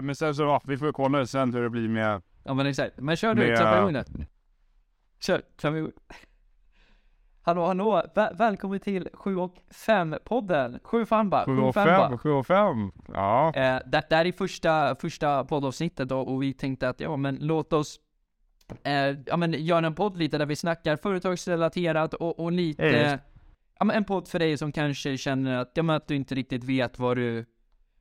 men sen så, ja, vi får kolla sen hur det blir med... Ja men exakt. Men kör du, Med- det. Kör, igång. Hallå, hallå, Väl- välkommen till 7 och 5 podden. 7 fan bara, 7 7 och 5 5, bara. 7 och 5. Ja. Eh, det, det här är första, första poddavsnittet då, och vi tänkte att ja men låt oss eh, ja, men göra en podd lite där vi snackar företagsrelaterat och, och lite Eh. ja, men en podd för dig som kanske känner att, ja, men att du inte riktigt vet vad du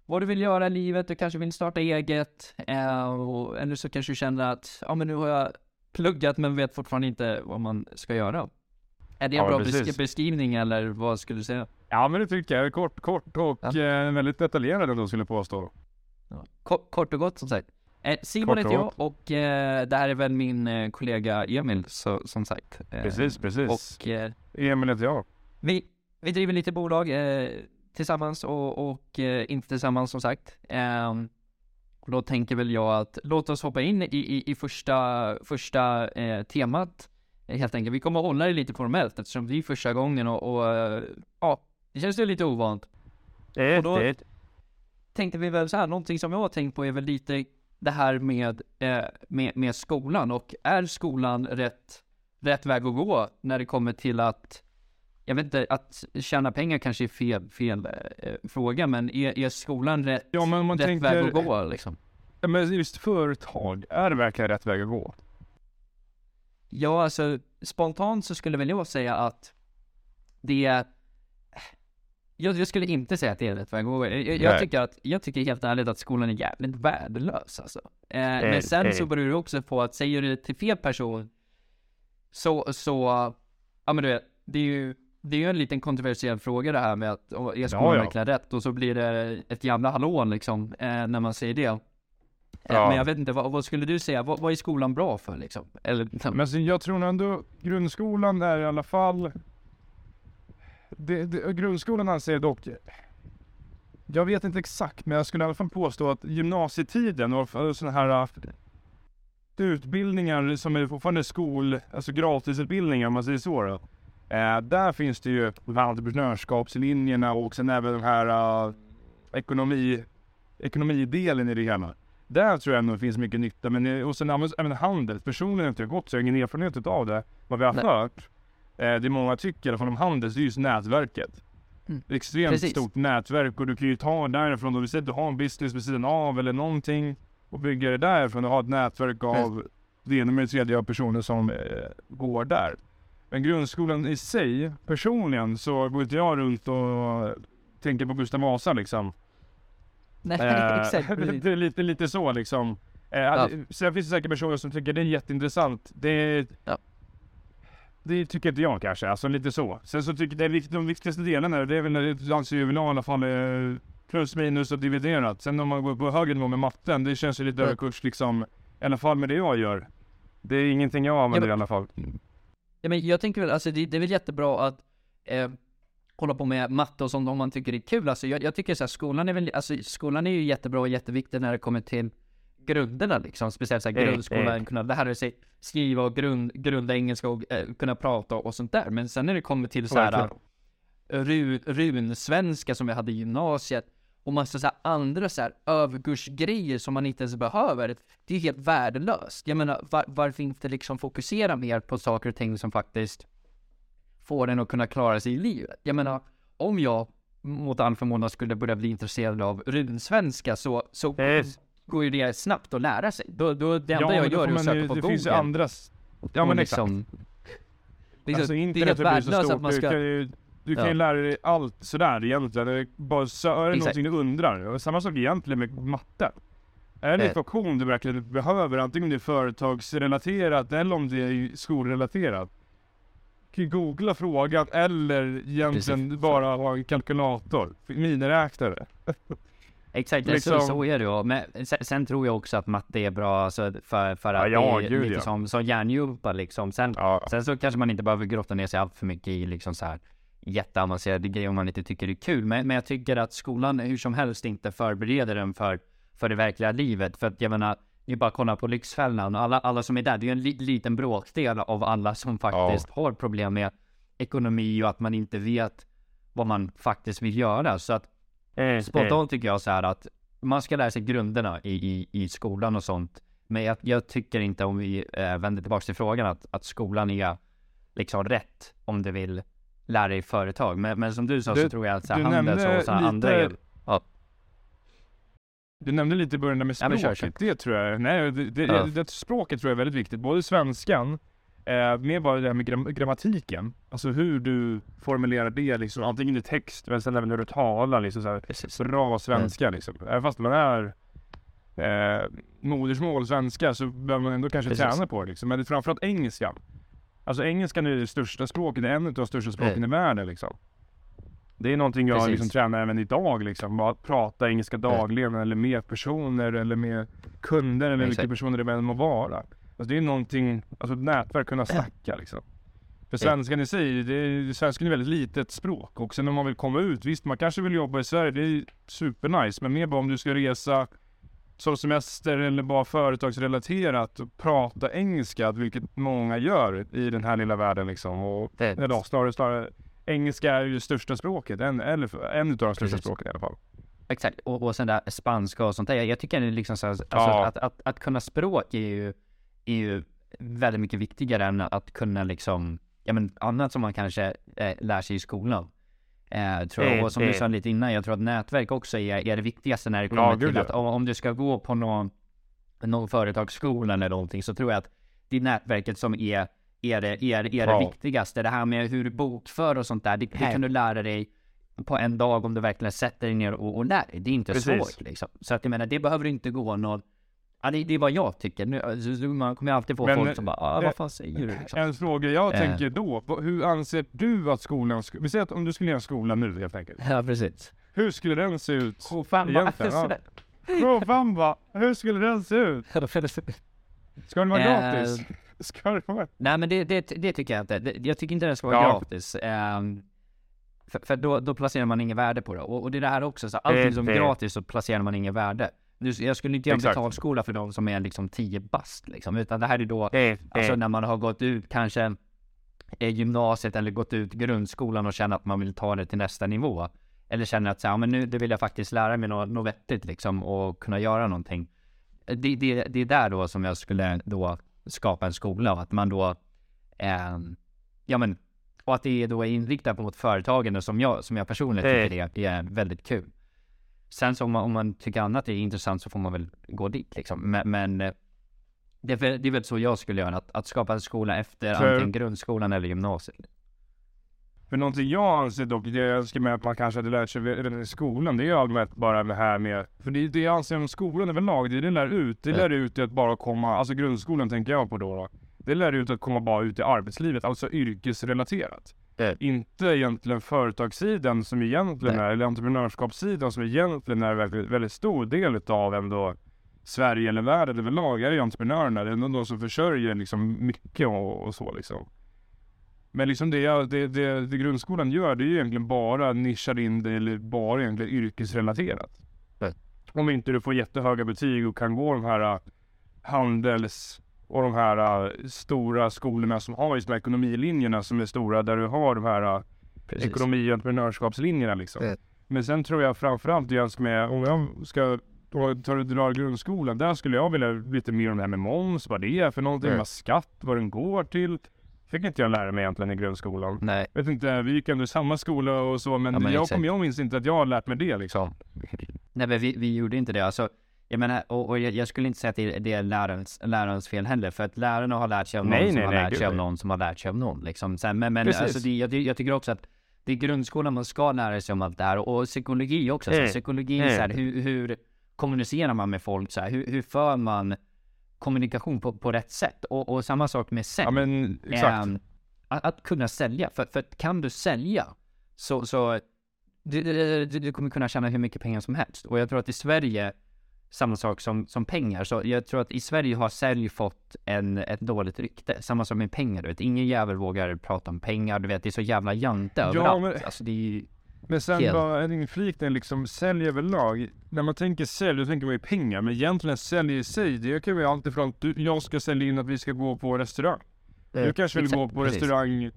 vad du vill göra i livet, du kanske vill starta eget eh, och, eller så kanske du känner att ja men nu har jag pluggat men vet fortfarande inte vad man ska göra. Är det en Ja, bra precis. besk- beskrivning eller vad skulle du säga? ja, men det tycker jag. Kort, kort och Ja. eh, väldigt detaljerad ändå skulle jag påstå. Kort, kort och gott som sagt. Eh, Simon heter jag och eh, det här är väl min eh, kollega Emil så, som sagt. Eh, Precis, precis. Och eh, Emil heter jag. vi, vi driver lite bolag tillsammans och, och eh, inte tillsammans som sagt. Och då tänker väl jag att låt oss hoppa in i, i, i första, första eh, temat. eh, Helt enkelt. Vi kommer att hålla det lite formellt eftersom det är första gången och, och eh, ja, det känns ju lite ovant. Det Och då- tänkte vi väl så här, någonting som jag har tänkt på är väl lite det här med, eh, med, med skolan och är skolan rätt, rätt väg att gå när det kommer till att, jag vet inte, att tjäna pengar kanske är fel, fel eh, fråga, men är, är skolan rätt, Ja, men man rätt tänker... väg att gå liksom? Ja, men just företag, är det verkligen rätt väg att gå? Ja, alltså spontant så skulle väl jag säga att det är jag, jag skulle inte säga att det är rätt väg att gå. Jag, jag, tycker att, jag tycker helt ärligt att skolan är jävligt värdelös alltså. Eh, men sen eh. så beror det också på att säger du det till fel person så, så, ja men du vet, det är ju, det är ju en liten kontroversiell fråga det här med att, är skolan Ja, ja. verkligen rätt? Och så blir det ett jävla hallå liksom, eh, när man säger det. Eh, Ja. Men jag vet inte, vad, vad skulle du säga? Vad, vad är skolan bra för liksom? Eller, Men alltså, jag tror ändå grundskolan är i alla fall... Det, det, grundskolan anser dock... Jag vet inte exakt, men jag skulle i alla fall påstå att gymnasietiden och sådana här äh, utbildningar som är fortfarande skol, alltså gratisutbildningar om man säger så då. Eh, där finns det ju de här entreprenörskapslinjerna och sen även de här äh, ekonomi, ekonomidelen i det hela. Där tror jag nog det finns mycket nytta. Men, eh, och sen även- handel. Personligen har jag inte gått så jag har ingen erfarenhet av det. Vad vi har Nej. hört. Eh, det många tycker fall om handel, det är just nätverket. Mm. Extremt Precis. stort nätverk och du kan ju ta därifrån. Om vi säger att du har en business vid sidan av eller någonting och bygga det därifrån och ha ett nätverk av det ena med det tredje av personer som eh, går där. Men grundskolan i sig, personligen så går inte jag runt och tänker på Gustav Vasa liksom. nej, Eh, exakt. det är lite, lite så liksom. Eh, Sen finns det säkert personer som tycker det är jätteintressant. Det, Ja. det tycker inte jag kanske, alltså lite så. Sen så tycker jag de viktigaste delarna, det är väl när det anser väl i alla fall eh, plus minus och dividerat. Sen om man går på högre nivå med matten, det känns ju lite Ja. överkurs liksom. I alla fall med det jag gör. Det är ingenting jag använder men- i alla fall. Ja, men jag tänker väl, alltså det, det är väl jättebra att eh, hålla på med matte och sånt om man tycker det är kul. Alltså jag, jag tycker så här, skolan är väl, alltså skolan är ju jättebra och jätteviktig när det kommer till grunderna liksom. Speciellt så här Mm, grundskolan, mm. kunna lära sig skriva och grund, grunda engelska och eh, kunna prata och sånt där. Men sen när det kommer till så här Verkligen. ru, runsvenska som vi hade i gymnasiet och massa så andra så här överkursgrejer som man inte ens behöver. Det är helt värdelöst. Jag menar, var, varför inte liksom fokusera mer på saker och ting som faktiskt får en att kunna klara sig i livet? Jag menar, om jag mot all förmodan skulle börja bli intresserad av runsvenska så, så Yes. går ju det snabbt att lära sig. Då, då, det enda men jag gör är att söka på Det Google. finns ju andra... Ja men exakt. liksom- Det är, så, Alltså det är internet helt värdelöst att man Du ska... ju, du kan ju Ja. lära dig allt sådär egentligen. Bara så är det Exakt. någonting du undrar. Och samma sak egentligen med matte. Är det en Eh. ekvation du verkligen behöver, antingen om det är företagsrelaterat eller om det är skolrelaterat. Du kan googla frågan eller egentligen Precis. bara ha en kalkylator, miniräknare. Exakt, så, Liksom- så är det ju. Men sen, sen tror jag också att matte är bra alltså, för, för Ja, att ja, det är gud, lite ja. som, som hjärngympa liksom. Sen, Ja. sen så kanske man inte behöver grotta ner sig allt för mycket i liksom så här jätteavancerade grejer om man inte tycker det är kul. Men, men jag tycker att skolan hur som helst inte förbereder en för, för det verkliga livet. För att jag menar, ni bara kolla på Lyxfällan och alla, alla som är där, det är ju en li, liten bråkdel av alla som faktiskt har problem med ekonomi och att man inte vet vad man faktiskt vill göra. Så att Eh, Spontant tycker jag så här att man ska lära sig grunderna i, i, i skolan och sånt. Men jag, jag tycker inte om vi äh, vänder tillbaka till frågan att, att skolan är liksom rätt om du vill lära dig företag. Men, men som du sa Du- så tror jag att så här, handels och så här, lite- andra ja, Du nämnde lite i början där med Ja, språket. kör, kör. Det tror jag, nej det, det, Ja. det, språket tror jag är väldigt viktigt. Både svenskan, eh, med bara det här med gram, grammatiken. Alltså hur du formulerar det liksom, antingen i text men sen även hur du talar liksom så här, precis. bra svenska liksom. Även fast man är eh, modersmål svenska så behöver man ändå kanske Precis. träna på det liksom. Men det är framförallt engelskan. Alltså engelskan är det största språket, en av de största språken i världen liksom. Det är någonting jag Precis. liksom tränar även idag liksom. Bara att prata engelska dagligen eller med personer eller med kunder eller vilka personer det än må vara. Alltså det är någonting, alltså ett nätverk, kunna snacka liksom. För svenskan i sig, det är, svenskan är väldigt litet språk och sen om man vill komma ut, visst man kanske vill jobba i Sverige, det är supernice, men mer bara om du ska resa som semester eller bara företagsrelaterat prata engelska, vilket många gör i den här lilla världen liksom. Och, eller då, snarare, snarare, engelska är ju största språket, en, eller en utav de största språken i alla fall. Exakt, och, och sen där spanska och sånt där. Jag, jag tycker det är liksom så här, alltså, Ja. att, att, att kunna språk är ju, är ju väldigt mycket viktigare än att kunna liksom, ja men annat som man kanske eh, lär sig i skolan. Eh, tror jag. Och som du sa lite innan, jag tror att nätverk också är, är det viktigaste när det kommer Ja, till att om, om du ska gå på någon, någon företagsskola eller någonting så tror jag att det är nätverket som är, är det, är, är det Ja. viktigaste. Det här med hur du bokför och sånt där, det, det kan du lära dig på en dag om du verkligen sätter dig ner och, och lär dig. Det är inte Precis. svårt liksom. Så att jag menar, det behöver inte gå någon... Ja, det, det är vad jag tycker. Nu, alltså, man kommer ju alltid få Men, folk som bara, ah, eh, vad fan säger du liksom? En fråga jag Eh. tänker då, hur anser du att skolan, sk- vi säger att om du skulle göra en skola nu helt enkelt. Ja, precis. Hur skulle den se ut? Ja. Provfamba, hur skulle den se ut? Ska den vara Eh, gratis? Ska den vara... Nej men det, det, det tycker jag inte. Jag tycker inte det ska vara Ja. gratis. Ehm, för för då, då placerar man inget värde på det. Och, och det är det här också, så allting som är gratis så placerar man inget värde. Jag skulle inte göra en betalskola för de som är liksom 10 bast liksom, utan det här är då Eh, Alltså när man har gått ut kanske gymnasiet eller gått ut grundskolan och känner att man vill ta det till nästa nivå. Eller känner att så här, men nu det vill jag faktiskt lära mig något, något vettigt liksom och kunna göra någonting. Det, det, det är där då som jag skulle då skapa en skola och att man då, eh, ja men, och att det är då är inriktat mot företagen och som jag, som jag personligen tycker det är väldigt kul. Sen så om man, om man tycker annat är intressant så får man väl gå dit liksom. Men, men eh, det är, väl, det är väl så jag skulle göra, att, att skapa en skola efter För- antingen grundskolan eller gymnasiet. För någonting jag anser dock, det jag önskar mig att man kanske hade lärt sig redan i skolan, det är ju allmänt bara det här med, för det är det jag anser om skolan överlag, det det lär ut, det lär ut att bara komma, alltså grundskolan tänker jag på då, då. Det lär ut att komma bara ut i arbetslivet, alltså yrkesrelaterat. Ja. Inte egentligen företagssidan som egentligen Nej. är, eller entreprenörskapssidan som egentligen är väldigt, väldigt stor del utav ändå Sverige eller världen överlag, är ju entreprenörerna, det är ändå de som försörjer liksom mycket och, och så liksom. Men liksom det, det, det, det grundskolan gör, det är ju egentligen bara nischar in det eller bara egentligen yrkesrelaterat. Nej. Om inte du får jättehöga betyg och kan gå de här äh, handels och de här äh, stora skolorna som har just de här ekonomilinjerna som är stora där du har de här äh, ekonomi och entreprenörskapslinjerna liksom. Det- Men sen tror jag framförallt ska med, om jag ska då tar du drar grundskolan, där skulle jag vilja lite mer om det här med moms, vad det är för någonting, Mm. vad skatt, vad den går till. Fick inte jag lära mig egentligen i grundskolan. Nej, Vet inte, vi gick ändå i samma skola och så, men, Ja, men jag, kom, jag minns inte att jag har lärt mig det liksom. nej men vi, vi gjorde inte det. Alltså, jag menar, och, och jag, jag skulle inte säga att det, det är lärarens, lärarens fel heller, för att lärarna har lärt sig av någon Nej, som nej, har nej, lärt sig av någon som har lärt sig av någon. Liksom. Sen, men men Precis. alltså, det, jag, jag tycker också att det är grundskolan man ska lära sig om allt det här och, och psykologi också. Så, Mm. psykologi, så här, hur, hur kommunicerar man med folk? Så här, hur, hur för man kommunikation på, på rätt sätt? Och, och samma sak med sen. Ja men exakt. Ehm, att, att kunna sälja, för, för kan du sälja så, så du, du, du, du kommer kunna tjäna hur mycket pengar som helst. Och jag tror att i Sverige, samma sak som, som pengar, så jag tror att i Sverige har sälj fått en, ett dåligt rykte. Samma som med pengar, du vet. Ingen jävel vågar prata om pengar, du vet. Det är så jävla jante Ja, överallt. men- Alltså det är Men sen Helt. bara en inflikning liksom, sälj överlag. När man tänker sälj, då tänker man ju pengar. Men egentligen sälj i sig, det kan ju alltid från att du, jag ska sälja in att vi ska gå på restaurang. Du kanske vill exakt, gå på precis. restaurang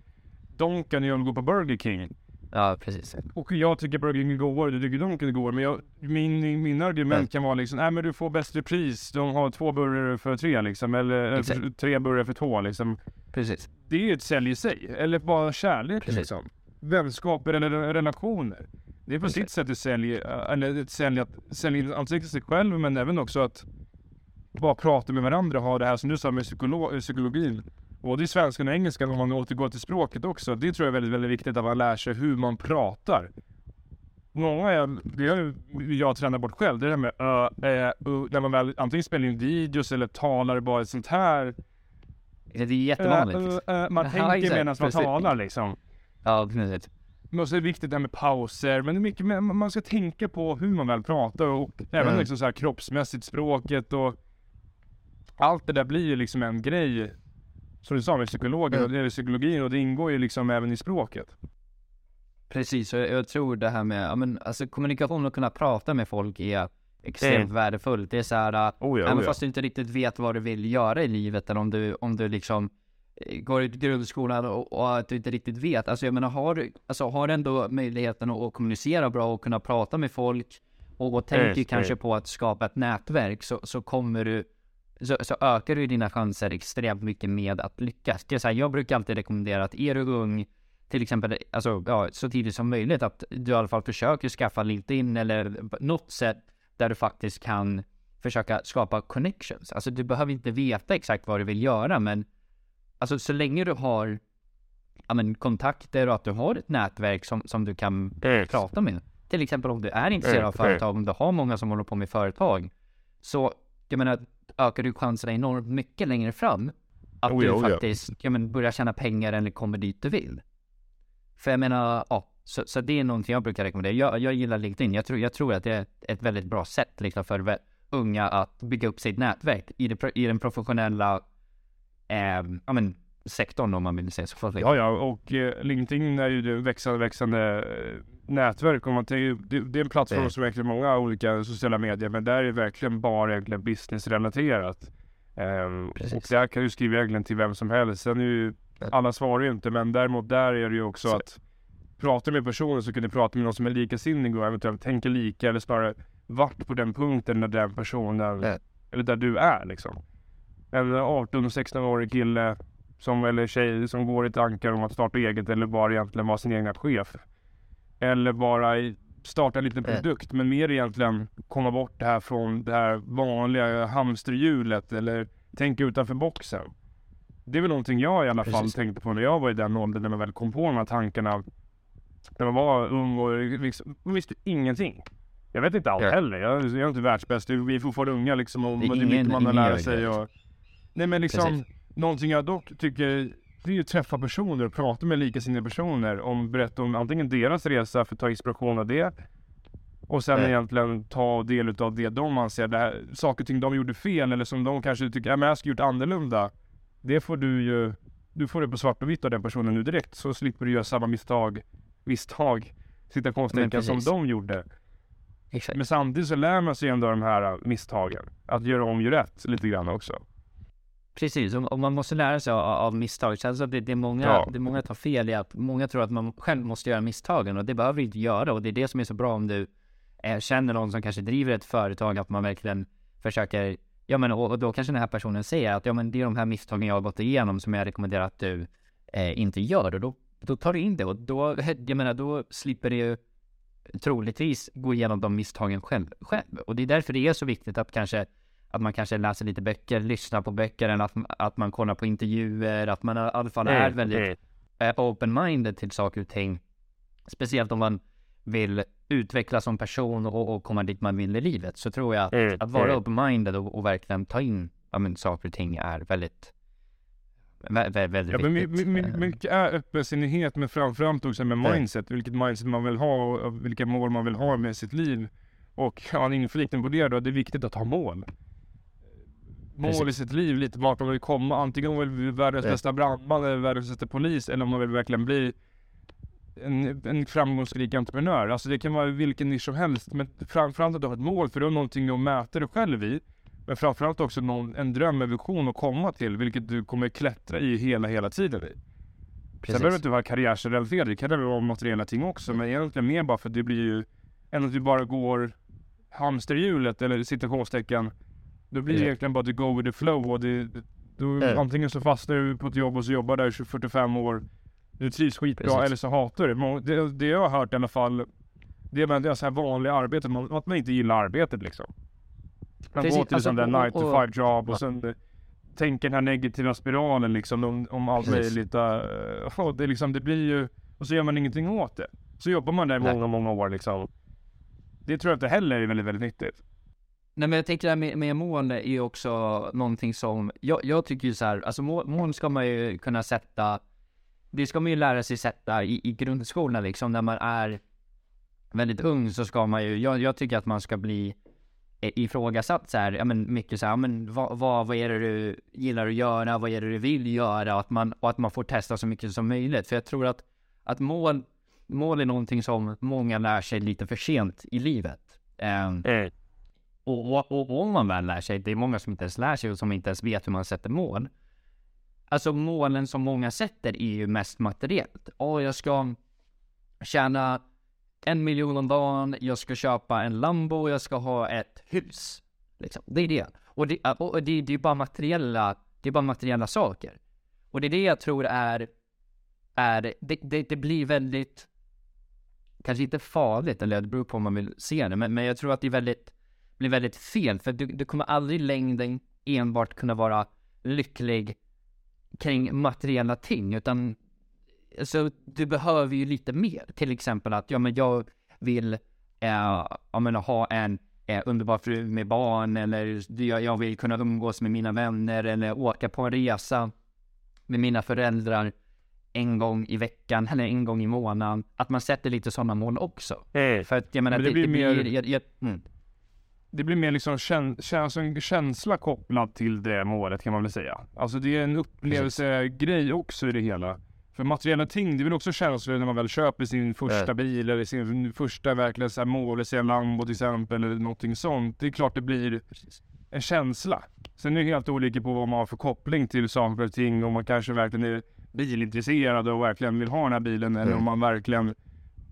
Donken jag vill gå på Burger King. Ja, precis. Och jag tycker Burger är godare, du tycker de är godare. Men jag, min, min argument Mm. kan vara liksom, nej men du får bättre pris. De har två burgare för tre liksom. Eller, för, tre burgare för två liksom. Precis. Det är ju ett sälj i sig. Eller bara kärlek Precis. liksom. Vänskaper eller relationer. Det är på sitt sätt ett sälj, eh, eller ett sälj att sälja ansiktet sig själv men även också att bara prata med varandra ha det här som du sa med psykolo- psykologin. Både i svenskan och engelskan om man återgår till språket också. Det tror jag är väldigt, väldigt viktigt att man lär sig hur man pratar. Många, är, det har jag tränat bort själv, det är det här med ö, ä, u, när man väl antingen spelar in videos eller talar bara ett sånt här. Det är jättevanligt. Ö, ö, ö, man tänker medan man talar liksom. Ja, precis. Men så är det viktigt det här med pauser, men det är mycket man ska tänka på hur man väl pratar och även Mm. liksom så här kroppsmässigt, språket och allt det där blir ju liksom en grej. Som du sa med psykologen och det är psykologin och det ingår ju liksom även i språket. Precis, och jag, tror det här med, ja men alltså kommunikation och kunna prata med folk är extremt Mm. värdefullt. Det är så här, äh, Oh ja, även fast du inte riktigt vet vad du vill göra i livet eller om du, om du liksom eh, går i grundskolan och, och att du inte riktigt vet. Alltså jag menar, har du, alltså har du ändå möjligheten att, att kommunicera bra och kunna prata med folk och, och tänker det. kanske på att skapa ett nätverk så, så kommer du så, så ökar du dina chanser extremt mycket med att lyckas. Det är så här, jag brukar alltid rekommendera att är du ung, till exempel, alltså ja, så tidigt som möjligt, att du i alla fall försöker skaffa LinkedIn eller något sätt där du faktiskt kan försöka skapa connections. Alltså du behöver inte veta exakt vad du vill göra, men alltså så länge du har ja, men, kontakter och att du har ett nätverk som, som du kan prata med. Till exempel om du är intresserad av företag, om du har många som håller på med företag. Så jag menar, ökar du chanserna enormt mycket längre fram att Oh du oh faktiskt ja, men, börjar tjäna pengar eller kommer dit du vill. För jag menar, ja, så, så det är någonting jag brukar rekommendera. Jag, jag gillar LinkedIn. Jag tror, jag tror att det är ett väldigt bra sätt liksom, för unga att bygga upp sitt nätverk i, det, i den professionella eh, ja, men, sektorn om man vill säga så. Ja, ja, och eh, LinkedIn är ju det växande, växande eh, nätverk. Och man det, det är en plattform Det- som är verkligen många olika sociala medier, men där är det verkligen bara egentligen businessrelaterat. Ehm, och där kan du skriva egentligen till vem som helst. Sen är ju, alla svarar ju inte, men däremot där är det ju också Så- att prata med personer så kan du prata med någon som är likasinnig och eventuellt tänker lika eller snarare vart på den punkten där den personen, Ja. eller där du är liksom. En 18-16-årig kille som, eller tjej som går i tankar om att starta eget eller bara egentligen vara sin egna chef. Eller bara i- starta en liten Ja. produkt men mer egentligen komma bort det här från det här vanliga hamsterhjulet eller tänka utanför boxen. Det är väl någonting jag i alla fall Precis. tänkte på när jag var i den åldern när man väl kom på de här tankarna. När man var ung och liksom, visste ingenting. Jag vet inte allt Ja. heller. Jag, jag är inte världsbäst. Vi är fortfarande unga liksom och Det är mycket man har lära sig. Och, nej men liksom, Precis. Någonting jag dock tycker det är ju att träffa personer och prata med likasinnade personer om berätta om antingen deras resa för att ta inspiration av det och sen Ja. egentligen ta del av det de anser, det här, saker och ting de gjorde fel eller som de kanske tycker, ja men jag skulle gjort annorlunda. Det får du ju, du får det på svart och vitt av den personen nu direkt så slipper du göra samma misstag, misstag, citationstecken som de gjorde. Exakt. Men samtidigt så lär man sig ändå de här misstagen. Att göra om, gör rätt lite grann också. Precis, och, man måste lära sig av, av misstag. Sen så det, det, är många, Ja. det är många tar fel i att många tror att man själv måste göra misstagen och det behöver du inte göra och det är det som är så bra om du eh, känner någon som kanske driver ett företag att man verkligen försöker Ja men och, och då kanske den här personen säger att ja men det är de här misstagen jag har gått igenom som jag rekommenderar att du eh, inte gör och då, då tar du in det och då, jag menar då slipper du ju troligtvis gå igenom de misstagen själv, själv. Och det är därför det är så viktigt att kanske att man kanske läser lite böcker, lyssnar på böcker, eller att, att man kollar på intervjuer, att man i alla fall är väldigt eh, open-minded till saker och ting. Speciellt om man vill utvecklas som person och, och komma dit man vill i livet. Så tror jag att, Mm, att vara mm. open-minded och, och verkligen ta in ja, men, saker och ting är väldigt, vä- vä- väldigt Ja, men my, viktigt. my, Eh, mycket är öppensinnighet men framförallt också med mindset. Vilket mindset man vill ha och- och vilka mål man vill ha med sitt liv. Och ja, en inflikning på det då, det är viktigt att ha mål. Mål i Precis. sitt liv, lite vart man vill komma. Antingen om man vill bli världens Ja. bästa brandman eller världens bästa polis eller om man vill verkligen bli en, en framgångsrik entreprenör. Alltså det kan vara vilken nisch som helst. Men framförallt att du har ett mål för du har någonting att mäta dig själv i. Men framförallt också någon, en dröm, en vision att komma till. Vilket du kommer klättra i hela, hela tiden i. Sen behöver det inte vara karriärsrelaterat, det kan det vara materiella ting också, men egentligen mer bara för att det blir ju, än att du bara går hamsterhjulet eller citationstecken. Då blir det Ja. egentligen bara att go with the flow och det, då, Ja. antingen så fastnar du på ett jobb och så jobbar där i 45 år. Du trivs skitbra Precis. eller så hatar du det. Det. Jag har hört i alla fall, det är det så här vanliga arbetet, man, att man inte gillar arbetet liksom. Man Precis, går till alltså, och- 9 to och- 5 jobb och Ja. sen eh, tänker den här negativa spiralen liksom om, om allt möjligt. Uh, det, liksom, det blir ju, och så gör man ingenting åt det. Så jobbar man där i många, många år liksom. Det tror jag inte heller är väldigt, väldigt nyttigt. Nej men jag tänker det här med, med mål är ju också någonting som, jag, jag tycker ju så här, alltså mål, mål ska man ju kunna sätta, det ska man ju lära sig sätta i, i grundskolan liksom, när man är väldigt ung så ska man ju, jag, jag tycker att man ska bli ifrågasatt så här, ja men mycket så här, ja, men vad, vad, vad är det du gillar att göra, vad är det du vill göra, och att man, och att man får testa så mycket som möjligt. För jag tror att, att mål, mål är någonting som många lär sig lite för sent i livet. Ehm, mm och, och, och om man väl lär sig, det är många som inte ens lär sig och som inte ens vet hur man sätter mål. Alltså målen som många sätter är ju mest materiellt. Åh, jag ska tjäna en miljon om dagen, jag ska köpa en Lambo, jag ska ha ett hus. Liksom. Det är det. Och det, och det, det är bara materiella, det är bara materiella saker. Och det är det jag tror är, är det, det, det blir väldigt, kanske inte farligt, eller det beror på om man vill se det, men, men jag tror att det är väldigt, blir väldigt fel, för du, du kommer aldrig i längden enbart kunna vara lycklig kring materiella ting, utan alltså, du behöver ju lite mer. Till exempel att, ja men jag vill, eh, jag menar, ha en eh, underbar fru med barn, eller jag, jag vill kunna umgås med mina vänner, eller åka på en resa med mina föräldrar en gång i veckan, eller en gång i månaden. Att man sätter lite sådana mål också. För att jag menar, Men det det, det, blir blir, mer- jag, jag, mm. Det blir mer liksom kän, kän, alltså en känsla kopplad till det målet kan man väl säga. Alltså det är en upplevelsegrej också i det hela. För materiella ting, det är väl också känslor när man väl köper sin första bil eller sin första verkligen så här mål, säga Lambo till exempel eller någonting sånt. Det är klart det blir en känsla. Sen är det helt olika på vad man har för koppling till saker och ting. Om man kanske verkligen är bilintresserad och verkligen vill ha den här bilen eller Mm. om man verkligen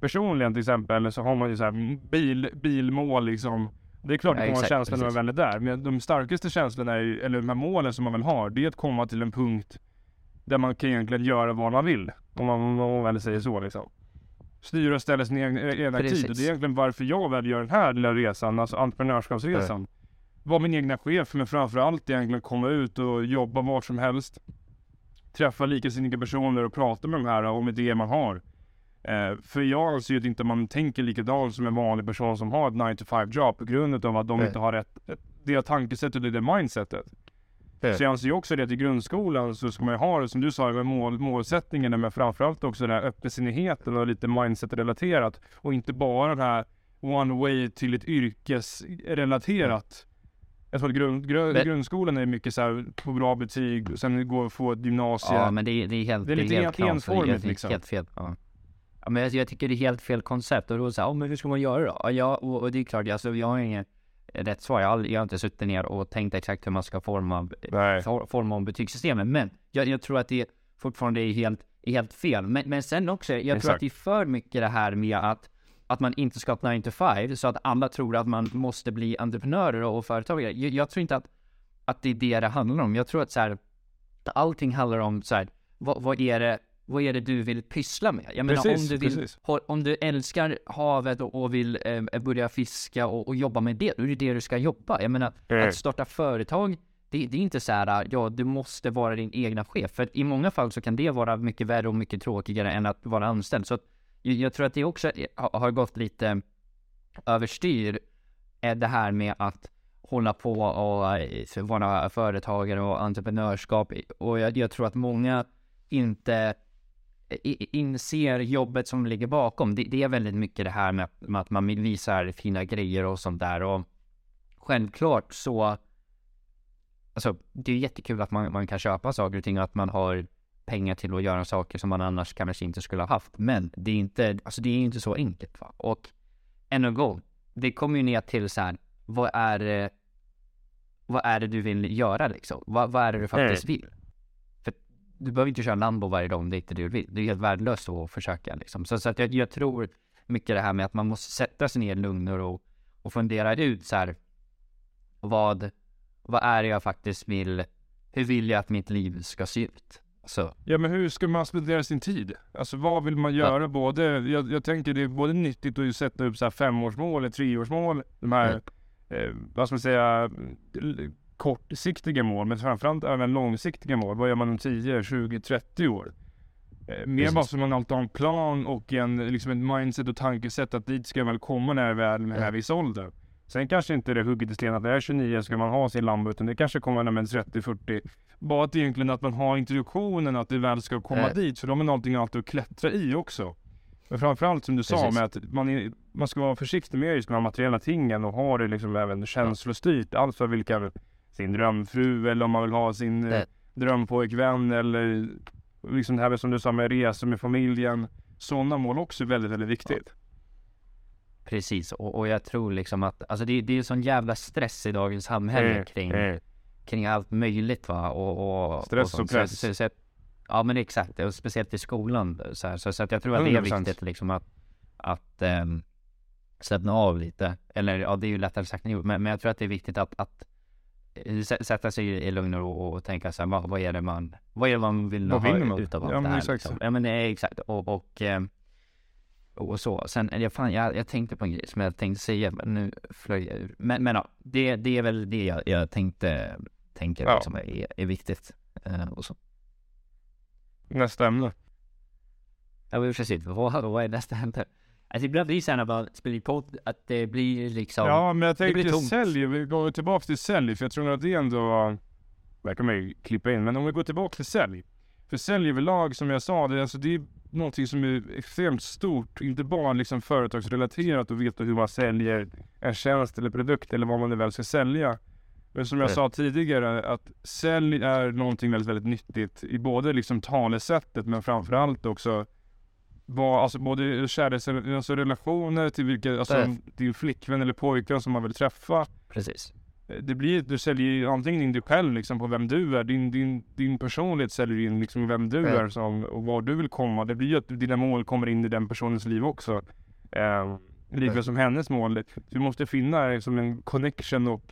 personligen till exempel så har man ju så här bil, bilmål liksom. Det är klart Ja, det kommer vara exakt, känslan när man väl är där. Men de starkaste känslorna är eller de här målen som man väl har, det är att komma till en punkt där man kan egentligen göra vad man vill. Om man, om man väl säger så liksom. Styra och ställa sin egen, egna Precis. tid. Och det är egentligen varför jag väl gör den här lilla resan, alltså entreprenörskapsresan. Vara min egna chef, men framförallt egentligen komma ut och jobba vart som helst. Träffa likasinnade personer och prata med de här om idéer man har. Eh, för jag anser ju inte man tänker likadant som en vanlig person som har ett 9 to 5 jobb på grund av att de Nej. inte har rätt, det tankesättet och det mindsetet. Nej. Så jag anser ju också det att i grundskolan så ska man ju ha det som du sa med mål, målsättningen men framförallt också den här öppensinnigheten och lite mindset-relaterat och inte bara den här one way till ett yrkesrelaterat. Jag tror att grund, grund, Men- grundskolan är mycket så här på bra betyg och sen gå och få ett gymnasie. Ja, men det, är- det är helt, Det är lite helt en- knasigt. enformigt, Det är liksom. Helt fel. Ja. Ja, men jag, jag tycker det är helt fel koncept och då så här, oh, men hur ska man göra då? Ja, jag, och, och det är klart, alltså, jag har inget rätt svar. Jag har, jag har inte suttit ner och tänkt exakt hur man ska forma, for, forma om betygssystemet, men jag, jag tror att det fortfarande är helt, helt fel. Men, men sen också, jag tror Exakt. att det är för mycket det här med att att man inte ska ha 9 to 5 så att alla tror att man måste bli entreprenörer och företagare. Jag, jag tror inte att, att det är det det handlar om. Jag tror att så här, allting handlar om så här, vad, vad är det vad är det du vill pyssla med? Jag menar Precis, om du vill, om du älskar havet och, vill eh, börja fiska och, och jobba med det, då är det det du ska jobba. Jag menar, Mm. att starta företag, det, det är inte så här, ja, du måste vara din egna chef. För i många fall så kan det vara mycket värre och mycket tråkigare än att vara anställd. Så att, jag, tror att det också har, gått lite överstyr, eh, det här med att hålla på och eh, vara företagare och entreprenörskap. Och jag, jag tror att många inte inser jobbet som ligger bakom. Det, det är väldigt mycket det här med, att- med att man visar fina grejer och sånt där. Och självklart så, alltså det är jättekul att man, man kan köpa saker och ting och att man har pengar till att göra saker som man annars kanske inte skulle ha haft. Men det är inte, alltså det är inte så enkelt. Va? Och än en gång, det kommer ju ner till så här, vad är det, vad är det du vill göra liksom? Vad, vad är det du faktiskt vill? Du behöver inte köra Lambo varje dag om det inte är det du vill. Det är helt värdelöst att försöka liksom. Så, så att jag, jag tror mycket det här med att man måste sätta sig ner i lugn och ro och fundera ut så här. Vad, vad är det jag faktiskt vill? Hur vill jag att mitt liv ska se ut? Så. Ja men hur ska man spendera sin tid? Alltså vad vill man göra? Både, jag, jag tänker det är både nyttigt att sätta upp så här femårsmål eller treårsmål. De här, eh, vad ska man säga, kortsiktiga mål. Men framförallt även långsiktiga mål. Vad gör man om 10, 20, 30 år? Eh, mer Precis. bara så man alltid har en plan och en, liksom ett mindset och tankesätt att dit ska jag väl komma när jag är väl med den här viss ålder. Sen kanske inte det är hugget i sten att när jag är 29 ska man ha sin Lambo utan det kanske kommer när man är 30-40. Bara att egentligen att man har introduktionen att det väl ska komma Eh. dit för de är någonting alltid att klättra i också. Men framförallt som du sa Precis. med att man, är, man ska vara försiktig med just de här materiella tingen och ha det liksom även känslostyrt. Alltså vilka, sin drömfru eller om man vill ha sin eh, Eh. drömpojkvän eller liksom det här med, som du sa med resor med familjen. Sådana mål också är väldigt, väldigt viktigt. Precis, och, och jag tror liksom att, alltså det, det är sån jävla stress i dagens samhälle Mm, kring, mm. kring allt möjligt va. Och, och, Stress och sånt. press. Så, så, så, ja men exakt, och speciellt i skolan så, här, så, så att jag tror att det är 100%. viktigt liksom att, att um, slappna av lite. Eller ja, det är ju lättare sagt än gjort, men, men jag tror att det är viktigt att, att sätta sig i, lugn och ro och, tänka så här, vad, vad är det man, vad är det man vill Vad ha man? utav allt Ja, det men här exakt liksom. Ja men det är exakt, och, och ehm, och så. Sen, jag, fan, jag, jag tänkte på en grej som jag tänkte säga, men nu flög jag ur. Men, men ja, det, det är väl det jag, jag tänkte, tänker Ja. liksom är, är viktigt. Eh, och så. Nästa ämne. Ja men precis, vad, vad är nästa hämte? Alltså ibland blir det så här när man spelar in podd, att det blir liksom, Ja, men jag tänkte sälj, vi går tillbaka till sälj, för jag tror att det ändå, det man ju klippa in, men om vi går tillbaka till sälj. För sälj överlag, som jag sa, det, alltså, det är någonting som är extremt stort, inte bara liksom företagsrelaterat och veta hur man säljer en tjänst eller produkt eller vad man nu väl ska sälja. Men som jag Nej. sa tidigare, att sälj är någonting väldigt, väldigt nyttigt i både liksom talesättet men framförallt också vad, alltså både kärleks, alltså relationer till vilka, alltså Nej. din flickvän eller pojkvän som man vill träffa. precis. Eh, Det blir, du säljer ju antingen in dig själv liksom på vem du är, din, din, din personlighet säljer in liksom vem du Ja. är som, och var du vill komma. Det blir ju att dina mål kommer in i den personens liv också. Eh, Likväl Ja. som hennes mål. Du måste finna liksom en connection och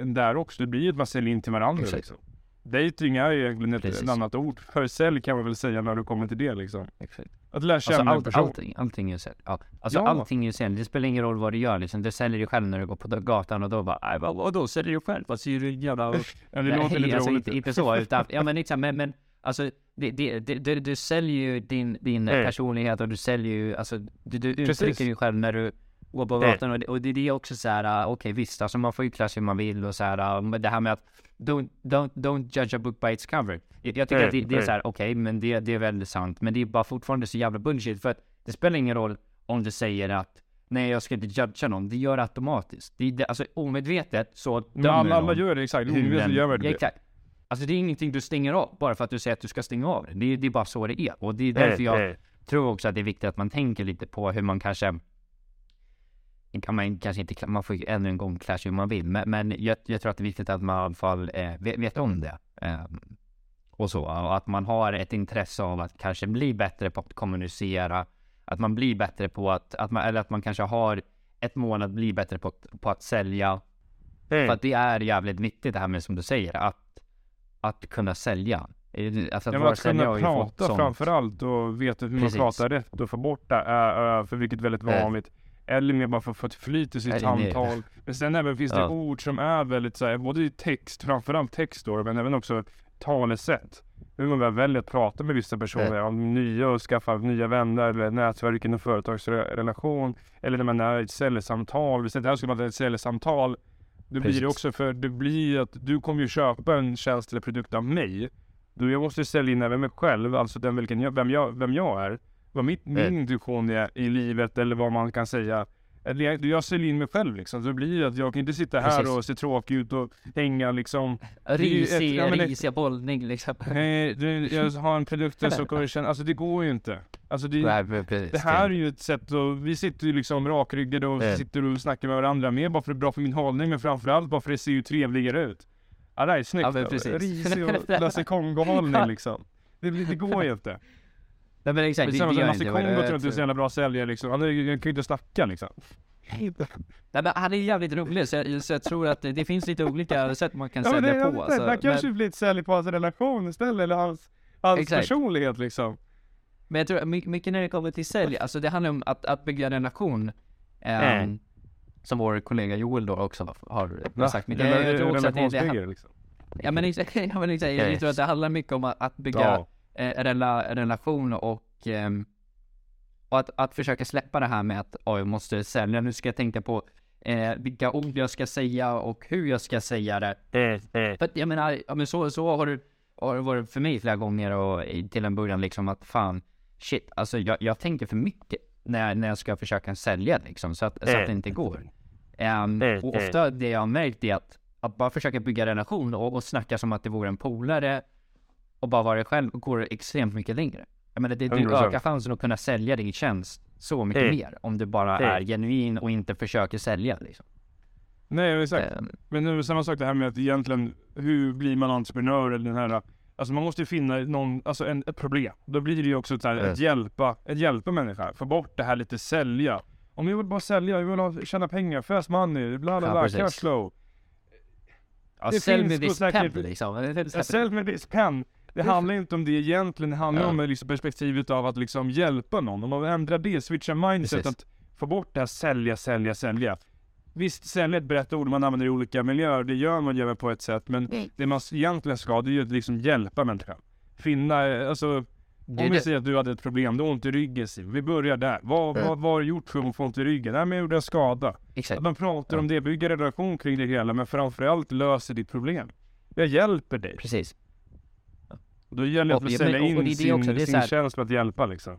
en där också. Det blir ju att man säljer in till varandra Exakt. liksom. Dating är ju egentligen ett, Precis. ett annat ord för sälj kan man väl säga när du kommer till det liksom. exakt. Att lära känna Alltså en allt, person. allting, allting är sälj. Ja. Alltså Ja. allting är ju sälj. Det spelar ingen roll vad du gör liksom. Du säljer dig själv när du går på gatan och då bara, vad, vadå säljer du själv? Vad säger du jävla... Ja, det låter lite alltså, roligt. inte, inte så, utan, ja men exakt, men, men alltså det, det, det, du, säljer ju din, din Mm. personlighet och du säljer ju, alltså du, du uttrycker dig själv när du går på Mm. gatan och det, och det, det är också så här, uh, okej visst, alltså man får ju klä sig hur man vill och så här, men det här med att don't, don't, don't judge a book by its cover. Jag, jag tycker Mm, att det, det är mm. så här, okej, men det, det är väldigt sant, men det är bara fortfarande så jävla bullshit för att det spelar ingen roll om du säger att Nej jag ska inte judga någon, det gör det automatiskt. Det, det, alltså omedvetet så Men dömer alla, alla någon gör det exakt. Omedvetet gör man Ja, det. exakt. Alltså det är ingenting du stänger av bara för att du säger att du ska stänga av det. Det är, det är bara så det är. Och det är därför jag tror också att det är viktigt att man tänker lite på hur man kanske kan man kanske inte, man får ännu en gång klä sig hur man vill, men, men jag, jag tror att det är viktigt att man i alla fall eh, vet, vet om det. Ehm, och så, och att man har ett intresse av att kanske bli bättre på att kommunicera, att man blir bättre på att, att man, eller att man kanske har ett mål att bli bättre på, på att sälja. För att det är jävligt viktigt det här med som du säger, att, att kunna sälja. Eh, Alltså Ja, men vara att kunna prata framförallt och veta hur Precis. man pratar rätt och få bort det, äh, äh, för vilket är väldigt Eh. vanligt. Eller mer bara för att få ett flyt i sitt Nej, nej. samtal. Men sen även finns det Ja. ord som är väldigt såhär, både i text, framförallt text då, men även också talesätt. Hur man väl väljer att prata med vissa personer, om nya och skaffa nya vänner eller nätverk inom företagsrelation. Eller när man är i ett säljsamtal. Vi säger att det här skulle vara ett säljsamtal. Då blir det också för, det blir att du kommer ju köpa en tjänst eller produkt av mig. Då jag måste sälja in även mig själv, alltså den vilken jag, vem, jag, vem jag är. Vad mitt, min Eh. intuition är i livet eller vad man kan säga. Jag, jag säljer in mig själv liksom. Så det blir ju att jag kan inte sitta här Precis. och se tråkig ut och hänga liksom. Risig, ja, risiga bollning liksom. Nej, det, jag har en produkt som kommer känna, alltså det går ju inte. Alltså det, Nej, precis. det här är ju ett sätt att, vi sitter ju liksom rakryggade och Eh. sitter och snackar med varandra mer bara för det är bra för min hållning men framförallt bara för det ser ju trevligare ut. Ja det här är snyggt. Ja. Risig och Lasse Kongo-hållning liksom. Det, det går ju inte. Nej men exakt, Det det, det gör Lasse det. Kongo tror inte är så jävla bra säljare liksom. Han är ju- han kan ju inte snacka liksom. Nej, men han är jävligt rolig så jag, så jag tror att det, det finns lite olika sätt man kan Ja, sälja det, på. Alltså. där kanske Men, blir ett sälj på hans relation istället, eller hans, hans Exakt. personlighet liksom. men jag tror my- mycket när det kommer till sälj, alltså det handlar om att, att bygga en relation. ehm, Mm. Som vår kollega Joel då också har sagt. Men jag, jag tror också att det, det, liksom. ja, men exakt, ja, men exakt, jag tror att det handlar mycket om att, att bygga Ja. Eh, rela, relation och, ehm, och att, att försöka släppa det här med att oh, jag måste sälja, nu ska jag tänka på eh, vilka ord jag ska säga och hur jag ska säga det. För att jag menar, ja, men så, så har, det, har det varit för mig flera gånger och till en början liksom att fan, shit, alltså jag, jag tänker för mycket när, jag- när jag ska försöka sälja liksom så att, så att det inte går. Ehm, och ofta det jag har märkt är att, att bara försöka bygga relation och, och snacka som att det vore en polare och bara vara dig själv går extremt mycket längre. Jag menar, det, du 100%. ökar chansen att kunna sälja din tjänst så mycket Mm. mer om du bara Mm. är genuin och inte försöker sälja liksom. Nej exakt. Ehm, Men nu samma sak det här med att egentligen, hur blir man entreprenör eller den här Alltså man måste ju finna någon, alltså en, ett problem. Då blir det ju också så här, Mm. att hjälpa, att hjälpa människor. Få bort det här lite sälja. Om jag vill bara sälja, jag vill ha, tjäna pengar, fast money, bla bla bla, cash flow. ja, Det sälj finns med säkert- pepp liksom. Säljer med viss pen. Det handlar inte om det egentligen, det handlar Ja. om liksom perspektivet av att liksom hjälpa någon. Om man ändrar det, switchar mindset, Precis. att få bort det här sälja, sälja, sälja. Visst, sälja är ett brett ord man använder i olika miljöer, det gör man ju på ett sätt, men Mm. det man egentligen ska, det är ju att liksom hjälpa människan. Finna, eh, alltså, om vi säger att du hade ett problem, du har ont i ryggen Sim. Vi börjar där. Vad, Mm. vad, vad har du gjort för att få ont i ryggen? Nej men jag gjorde en skada. Exakt. Att man pratar om det, bygger relation kring det hela, men framförallt löser ditt problem. Jag hjälper dig. Precis. Och Då gäller det Och- att men- sälja och- in och det är det sin, också, det sin tjänst för att hjälpa liksom.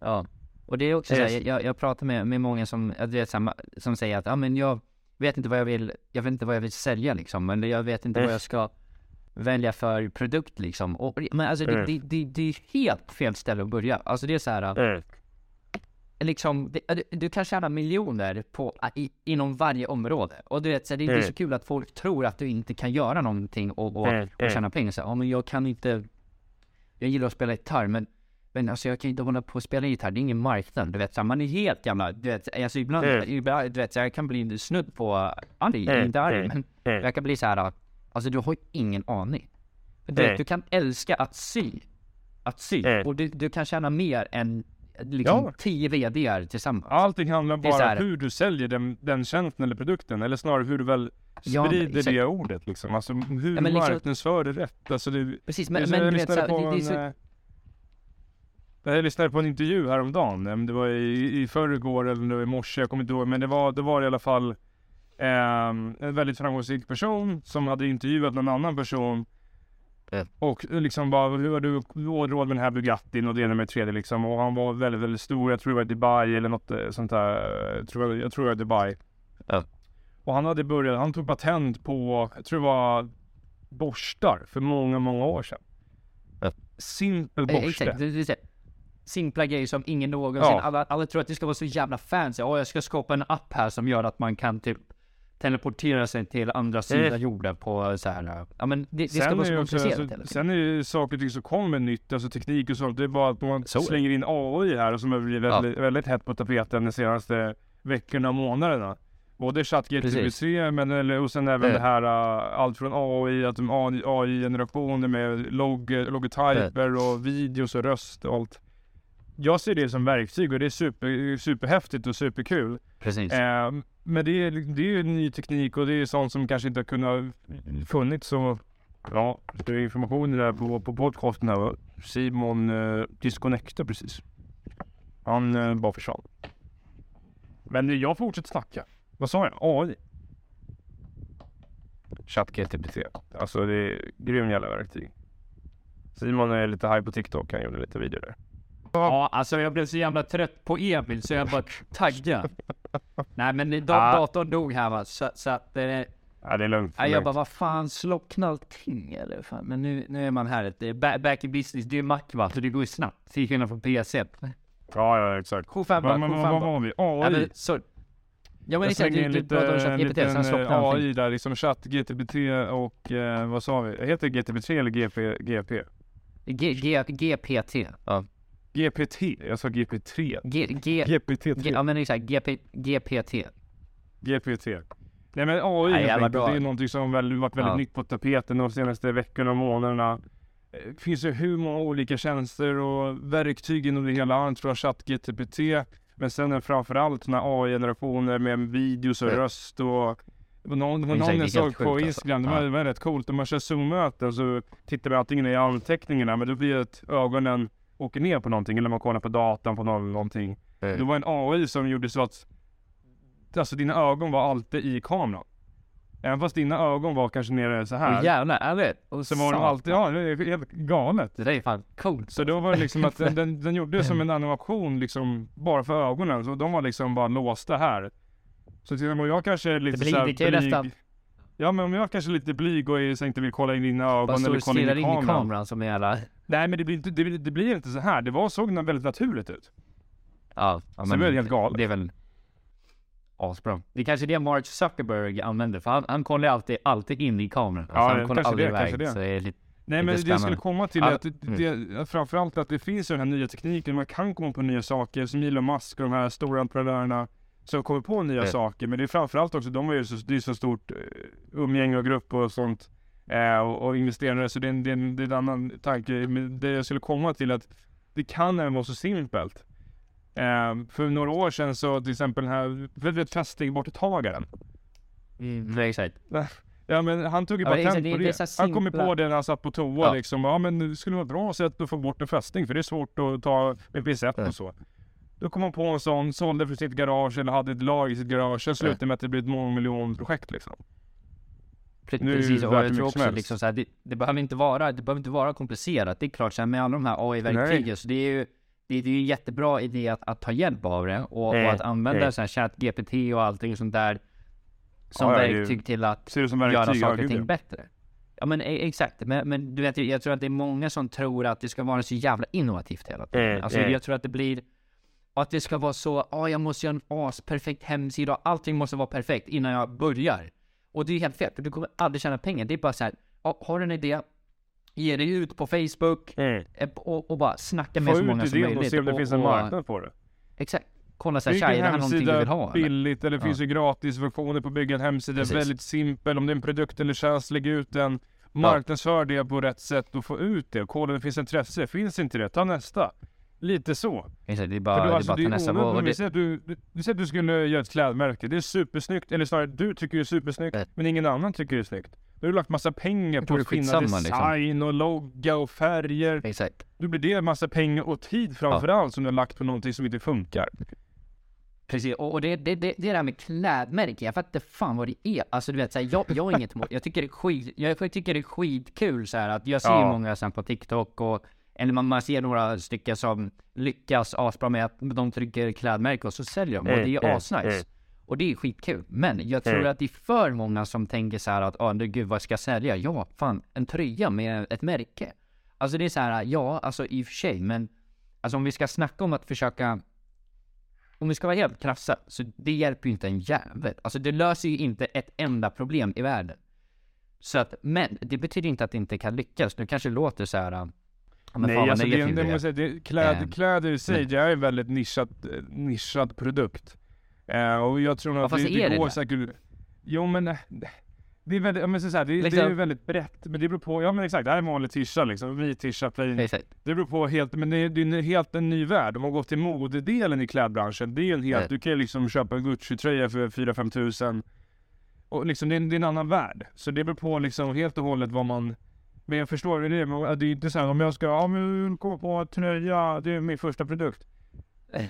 Ja. Och det är också Yes. såhär, jag, jag pratar med, med många som, vet, samma, som säger att, ja men jag vet inte vad jag vill, jag vet inte vad jag vill sälja liksom, eller jag vet inte vad jag ska välja för produkt liksom. Och, men alltså det, Mm. det, det, det är helt fel ställe att börja. Alltså det är så här, liksom, det, du, kan tjäna miljoner på, i, inom varje område. Och du vet, så det är inte Mm. så kul att folk tror att du inte kan göra någonting och, och, Mm, och mm. tjäna pengar. Så, ja men jag kan inte, jag gillar att spela gitarr men men alltså jag kan inte hålla på och spela gitarr, det är ingen marknad. Du vet, så man är helt jävla, du vet, alltså ibland, Mm. ibland du vet, så jag kan bli snudd på arg, Mm, inte arg, mm, men jag kan bli så här, alltså du har ju ingen aning. Du, vet, du kan älska att sy, att sy, och du, du kan tjäna mer än liksom Ja. tio VDR tillsammans. Allting handlar bara här- om hur du säljer den, den tjänsten eller produkten, eller snarare hur du väl Ja, sprider exakt. det ordet liksom. Alltså hur Ja, men liksom- marknadsför det rätt. Alltså det, Precis, jag, men, men jag du vet, så här, på det, är så, en, eh, jag lyssnade på en intervju häromdagen, eh, det var i, i förrgår eller det var i morse, jag kommer inte ihåg, men det var, det var i alla fall ehm, en väldigt framgångsrik person som hade intervjuat någon annan person Mm. och liksom bara, hur har du råd med den här Bugattin och det ena med det tredje liksom. Och han var väldigt, väldigt stor, jag tror det var i Dubai eller något eh, sånt där. Jag tror, jag tror det var Dubai. Ja. Och han hade börjat, han tog patent på, jag tror det var borstar för många, många år sedan. Ja. Simpel Eh, borste. Exakt, det, det, det, simpla grejer som ingen någonsin, Ja. alla, alla tror att det ska vara så jävla fancy. Ja, jag ska skapa en app här som gör att man kan typ teleportera sig till andra sidan jorden på så här. Ja men det, det ska Sen vara är, så komplicerat alltså, sen är ju saker och ting som kommer nytt, alltså teknik och sånt. Det är bara att man Så det. slänger in AI här som har blivit Ja. väldigt, väldigt hett på tapeten de senaste veckorna och månaderna. Både ChatGPT men eller, och sen även Ja. det här uh, allt från AI, att AI-generationer med log, logotyper och videos och röst och allt. Jag ser det som verktyg och det är super, superhäftigt och superkul. Precis. Eh, men det är, det är ju ny teknik och det är sånt som kanske inte har kunnat funnits så Ja, det är information där på, på podcasten här? Simon eh, disconnectade precis. Han eh, bara försvann. Men jag fortsätter snacka. Vad sa jag? AI? ChatGPT. Alltså det är grym jävla verktyg. Simon är lite high på TikTok. Han gjorde lite videor där. Ja, alltså jag blev så jävla trött på Emil så jag bara tagga. Nej men da- Ah. datorn dog här va, så, så att... Eh, Ja, det är lugnt. nej, jag bara, vad fan, slockna allting eller? Fan. Men nu, nu är man här, det är ba- back in business, det är Mac va, så det går ju snabbt. Till skillnad från PC. Ja, ja exakt. Q5 Vad bara, vad- vad Q5 bara. var vi? Ja, AI? men, så, ja men Jag exakt, du, lite, pratar om ChatGPT, sen eh, slocknar allting. AI där, liksom chatt, GTPT och eh, vad sa vi? Heter det GTPT eller GP, GP? G, G, GPT. Ja. GPT, jag sa GPT3. G, G, GPT3. G, ja men exakt, GP, GPT. GPT. Nej men AI Nej, helt enkelt, det är någonting som väl, varit väldigt Ja. nytt på tapeten de senaste veckorna och månaderna. Eh, Det finns ju hur många olika tjänster och verktyg inom det hela. Han tror jag ChatGPT. Men sen framförallt såna AI-generationer med videos och röst och någon, någon jag såg på alltså. Instagram, det var, det var rätt coolt. Om man kör Zoom-möten så tittar man antingen i anteckningarna men då blir det ögonen åker ner på någonting eller man kollar på datan på någon, någonting. Det var en AI som gjorde så att alltså dina ögon var alltid i kameran. Även fast dina ögon var kanske nere så här. Åh jävlar, är det? Och så var de alltid, ja det är helt galet. Det där är fan coolt. Så då var det liksom att den, den, den gjorde som en animation liksom bara för ögonen. Så de var liksom bara låsta här. Så till och med jag kanske är lite blir- så här det kan ju blyg. nästan- Ja men om jag kanske är lite blyg och är- så inte vill kolla in dina ögon Bara eller kolla in i in i kameran. kameran som en jävla... Nej men det blir, inte, det, blir, det blir inte så här. Det var, såg väldigt naturligt ut. Ja, ja Så det blir helt galet. Det är väl asbra. Det är kanske det Mark Zuckerberg använder, för han, han kollar alltid, alltid in i kameran. Alltså, Ja, han det- kollar aldrig det, iväg. kanske det. Så det är lite... Nej men det jag skulle komma till är att det, det, framförallt att det finns den här nya tekniken, man kan komma på nya saker som Elon Musk och de här stora entreprenörerna som kommer på nya Mm. saker. Men det är framförallt också, de är ju så, det är så stort eh, umgänge och grupp och sånt eh, och, och investerare så det är, en, det, är en, det är en annan tanke. Men det jag skulle komma till att det kan även vara så simpelt. Eh, för några år sedan så till exempel den här, vet du fästingborttagaren? Mm, är exakt. Ja men han tog ju Ja, patent exakt, det- på det det. Han kom ju på det när han satt på toa Ja. liksom. Ja men det skulle vara ett bra sätt att få bort en fästing för det är svårt att ta med pincett Ja. och så. Då kom han på en sån, sålde för sitt garage eller hade ett lag i sitt garage. Sen slutade med att det blev ett mångmiljonprojekt liksom. Precis, och jag tror också liksom så här, det, det behöver inte vara, det behöver inte vara komplicerat. Det är klart så här, med alla de här AI-verktygen, så det är ju det, det är ju en jättebra idé att, att ta hjälp av det och, och att använda mm. så här chat GPT och allting sånt där som Ja, är ju- verktyg till att göra verktyg, saker och ting bättre. Ja men e- exakt, men, men du vet, jag tror att det är många som tror att det ska vara så jävla innovativt hela tiden. Mm, Alltså mm. jag tror att det blir och att det ska vara så, ja jag måste göra en asperfekt hemsida och allting måste vara perfekt innan jag börjar. Och det är helt fel, för du kommer aldrig tjäna pengar. Det är bara så här, ja, har du en idé, ge dig ut på Facebook eh, och, och bara snacka med Få så ut många som idén möjligt. och se om det finns en och- marknad på det. Exakt. Kolla så här, Bygg tja, är det här någonting du vill ha? eller? billigt eller det Ja. finns ju gratis versioner på att bygga en hemsida. Precis. Väldigt simpel. Om det är en produkt eller tjänst, lägg ut den. Marknadsför det på rätt sätt och få ut det. Kolla om det finns intresse. Finns inte det, ta nästa. Lite så. Exakt, det är För bara, det är alltså, bara det är nästa det, att du, du, du säger att du skulle göra ett klädmärke. Det är supersnyggt. Eller snarare, du tycker det är supersnyggt. Nej. Men ingen annan tycker det är snyggt. Då har du lagt massa pengar på att finna liksom. design och logga och färger. Exakt. Då blir det massa pengar och tid framförallt som du har lagt på någonting som inte funkar. Precis, och, och det, det, det, det där med klädmärke, jag fattar fan vad det är. Alltså du vet, så här, jag, jag har inget emot, jag tycker det är skit, jag tycker det är skitkul så här att jag ser Ja. många sen på TikTok och eller man, man ser några stycken som lyckas asbra med att de trycker klädmärke och så säljer de och det är ju Mm, mm, asnice. mm. Och det är skitkul. Men jag tror Mm. att det är för många som tänker så här att, ja oh, gud vad ska jag sälja? Ja, fan en tröja med ett märke. Alltså det är så här, ja, alltså i och för sig, men alltså om vi ska snacka om att försöka om vi ska vara helt krassa, så det hjälper ju inte en jävel. Alltså det löser ju inte ett enda problem i världen. Så att, men det betyder inte att det inte kan lyckas. Nu kanske det låter så här, men Nej, fan alltså det, det, måste säga, det, kläd, Ehm, kläder i sig, det är en väldigt nischad, eh, nischad produkt. Eh, och jag tror nog Ja, att det, det det går säkert... Jo men, eh, det är väldigt, men så så här, det, det är Liksom- väldigt brett. Men det beror på, ja men exakt, det här är en vanlig tisha liksom, vit tisha, plain. Exakt. Det beror på helt, men det är, det är helt en ny värld. Om man går till modedelen i klädbranschen, det är en helt, Nej. du kan ju liksom köpa en Gucci-tröja för 4-5 tusen. Och liksom det är, en, det är en annan värld. Så det beror på liksom helt och hållet vad man men jag förstår det, men det är inte så här om jag ska, ja men komma på en tröja, det är min första produkt.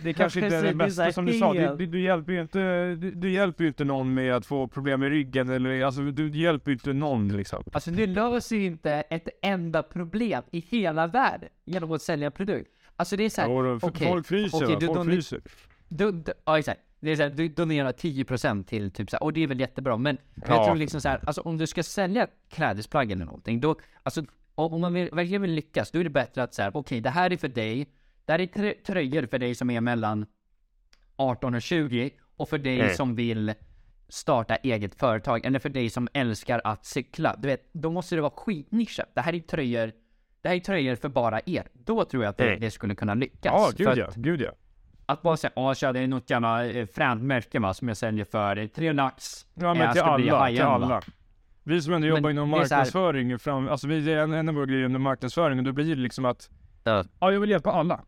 Det kanske inte är det bästa som du sa, du, du, du hjälper ju inte, du, du hjälper ju inte någon med att få problem med ryggen eller alltså du hjälper ju inte någon liksom. Alltså du löser ju inte ett enda problem i hela världen genom att sälja en produkt. Alltså det är såhär, okej, folk fryser okej, va? folk fryser. du, du, ja exakt. Det är såhär, du donerar 10% till typ såhär, och det är väl jättebra men jag Ja. tror liksom såhär, alltså om du ska sälja klädesplagg eller någonting då, alltså om man vill, verkligen vill lyckas, då är det bättre att säga, okej det här är för dig, det här är trö- tröjor för dig som är mellan 18 och 20 och för dig Mm. som vill starta eget företag eller för dig som älskar att cykla. Du vet, då måste det vara skitnischat. Det här är tröjor det här är tröjor för bara er. Då tror jag att det, Nej. det skulle kunna lyckas. Ja, gud att- ja. Gud ja. Att bara säga, ja tja, det är något jävla eh, fränt märke va, som jag säljer för eh, tre lax. Ja Eh, men till ska bli alla, till alla. Vi som ändå Men jobbar inom det är så här- marknadsföring, fram, alltså vi är en, en av våra grejer inom marknadsföring och då blir det liksom att Ja. Ja, jag vill hjälpa alla.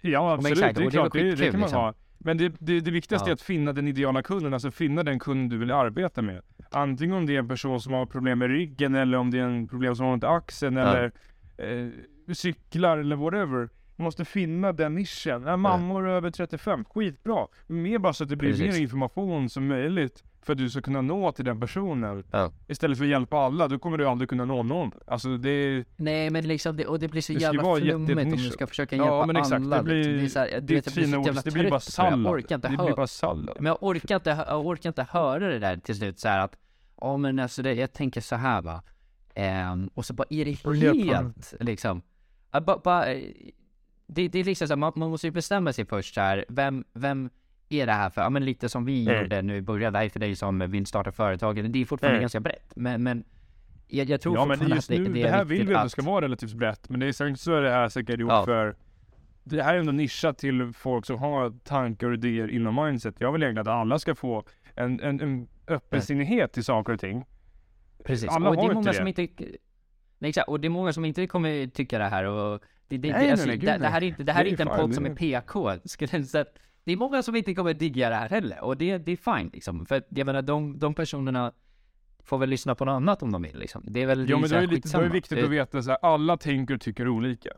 Ja, absolut. exakt, det är det klart, det, det skitkul, kan man liksom. ha. Men det, det, det viktigaste Ja. är att finna den ideala kunden, alltså finna den kund du vill arbeta med. Antingen om det är en person som har problem med ryggen eller om det är en problem som har ont i axeln Ja. eller eh, cyklar eller whatever. Du måste finna den nischen. Ja, mammor över 35, skitbra. Mer bara så att det blir Precis. mer information som möjligt för att du ska kunna nå till den personen. Ja. Istället för att hjälpa alla, då kommer du aldrig kunna nå någon. Alltså det är... Nej men liksom det, och det blir så Det jävla vara flummigt om du ska försöka Ja, hjälpa men exakt, alla. det blir- liksom. det är så här, Det vet, jag blir så jävla det blir bara det. sallad. Jag orkar inte Det blir bara sallad. Men jag orkar inte, jag orkar inte höra det där till slut så här att Ja men alltså det, jag tänker så här va Ehm, Och så bara är det helt liksom ja, ba, ba, eh, det, det är liksom så här, man, man måste ju bestämma sig först så här, vem, vem är det här för? Ja men lite som vi Mm. gjorde nu i början, det här är för dig som vill starta företag Det är fortfarande Mm. ganska brett men, men jag, jag tror Ja men fortfarande just att nu, det, det, det är här vill vi att det att ska vara relativt brett. Men det är säkert så är det här säkert gjort Ja. för det här är ändå nischat till folk som har tankar och idéer inom mindset. Jag vill egentligen att alla ska få en, en, en öppensinnighet till saker och ting. Precis, Alla och det har är inte många det. som inte Nej exakt, och det är många som inte kommer tycka det här och det, det, Nej, det, nej, alltså, nej, gud, det, det nej. här är inte, det här Det är inte en podd det som är- PK, säga. Det är många som inte kommer digga det här heller och det, det är fine liksom. För jag menar de, de personerna får väl lyssna på något annat om de vill liksom. Det är väl Ja men så här är, det lite, då är det skitsamma. viktigt att veta så här, alla tänker och tycker olika.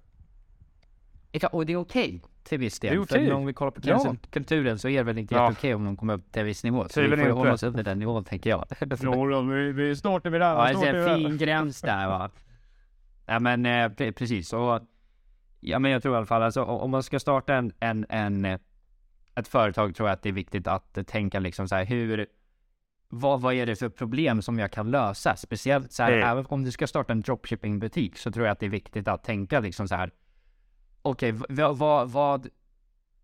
Exakt, Och det är okej till viss del. Det är okej. För om vi kollar på Ja. cancelkulturen så är det väl inte Ja. jätteokej om de kommer upp till en viss nivå. Så vi får inte. hålla oss under den nivån tänker jag. Jo, vi, vi snart är vi där. Ja, det är en fin gräns där va. Ja men eh, pre- precis och Ja men jag tror i alla fall alltså om man ska starta en, en, en eh, Ett företag tror jag att det är viktigt att eh, tänka liksom så här hur vad, vad är det för problem som jag kan lösa? Speciellt så här, Mm. även om du ska starta en dropshipping-butik så tror jag att det är viktigt att tänka liksom så här. Okej, v- vad, vad, vad,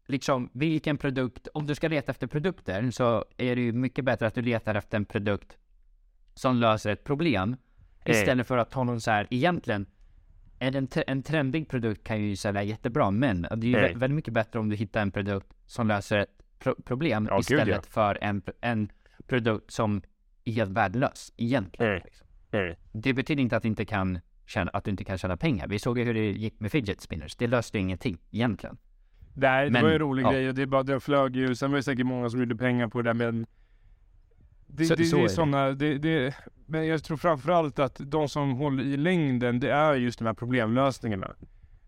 liksom vilken produkt, om du ska leta efter produkter så är det ju mycket bättre att du letar efter en produkt som löser ett problem istället för att ta någon så här, egentligen en, en, tre- en trendig produkt kan ju sälja jättebra, men det är ju Mm. vä- väldigt mycket bättre om du hittar en produkt som löser ett pro- problem Ja, gud, istället ja. för en, en produkt som är helt värdelös egentligen. Mm. Liksom. Mm. Det betyder inte att, du inte kan tjäna, att du inte kan tjäna pengar. Vi såg ju hur det gick med fidget spinners. Det löste ingenting egentligen. Nej, det Men, var ju en rolig ja. grej och det, är bara, det flög ju. Sen var det säkert många som gjorde pengar på det där men det, Så- det, så det är är sådana, det, det, men jag tror framförallt att de som håller i längden, det är just de här problemlösningarna.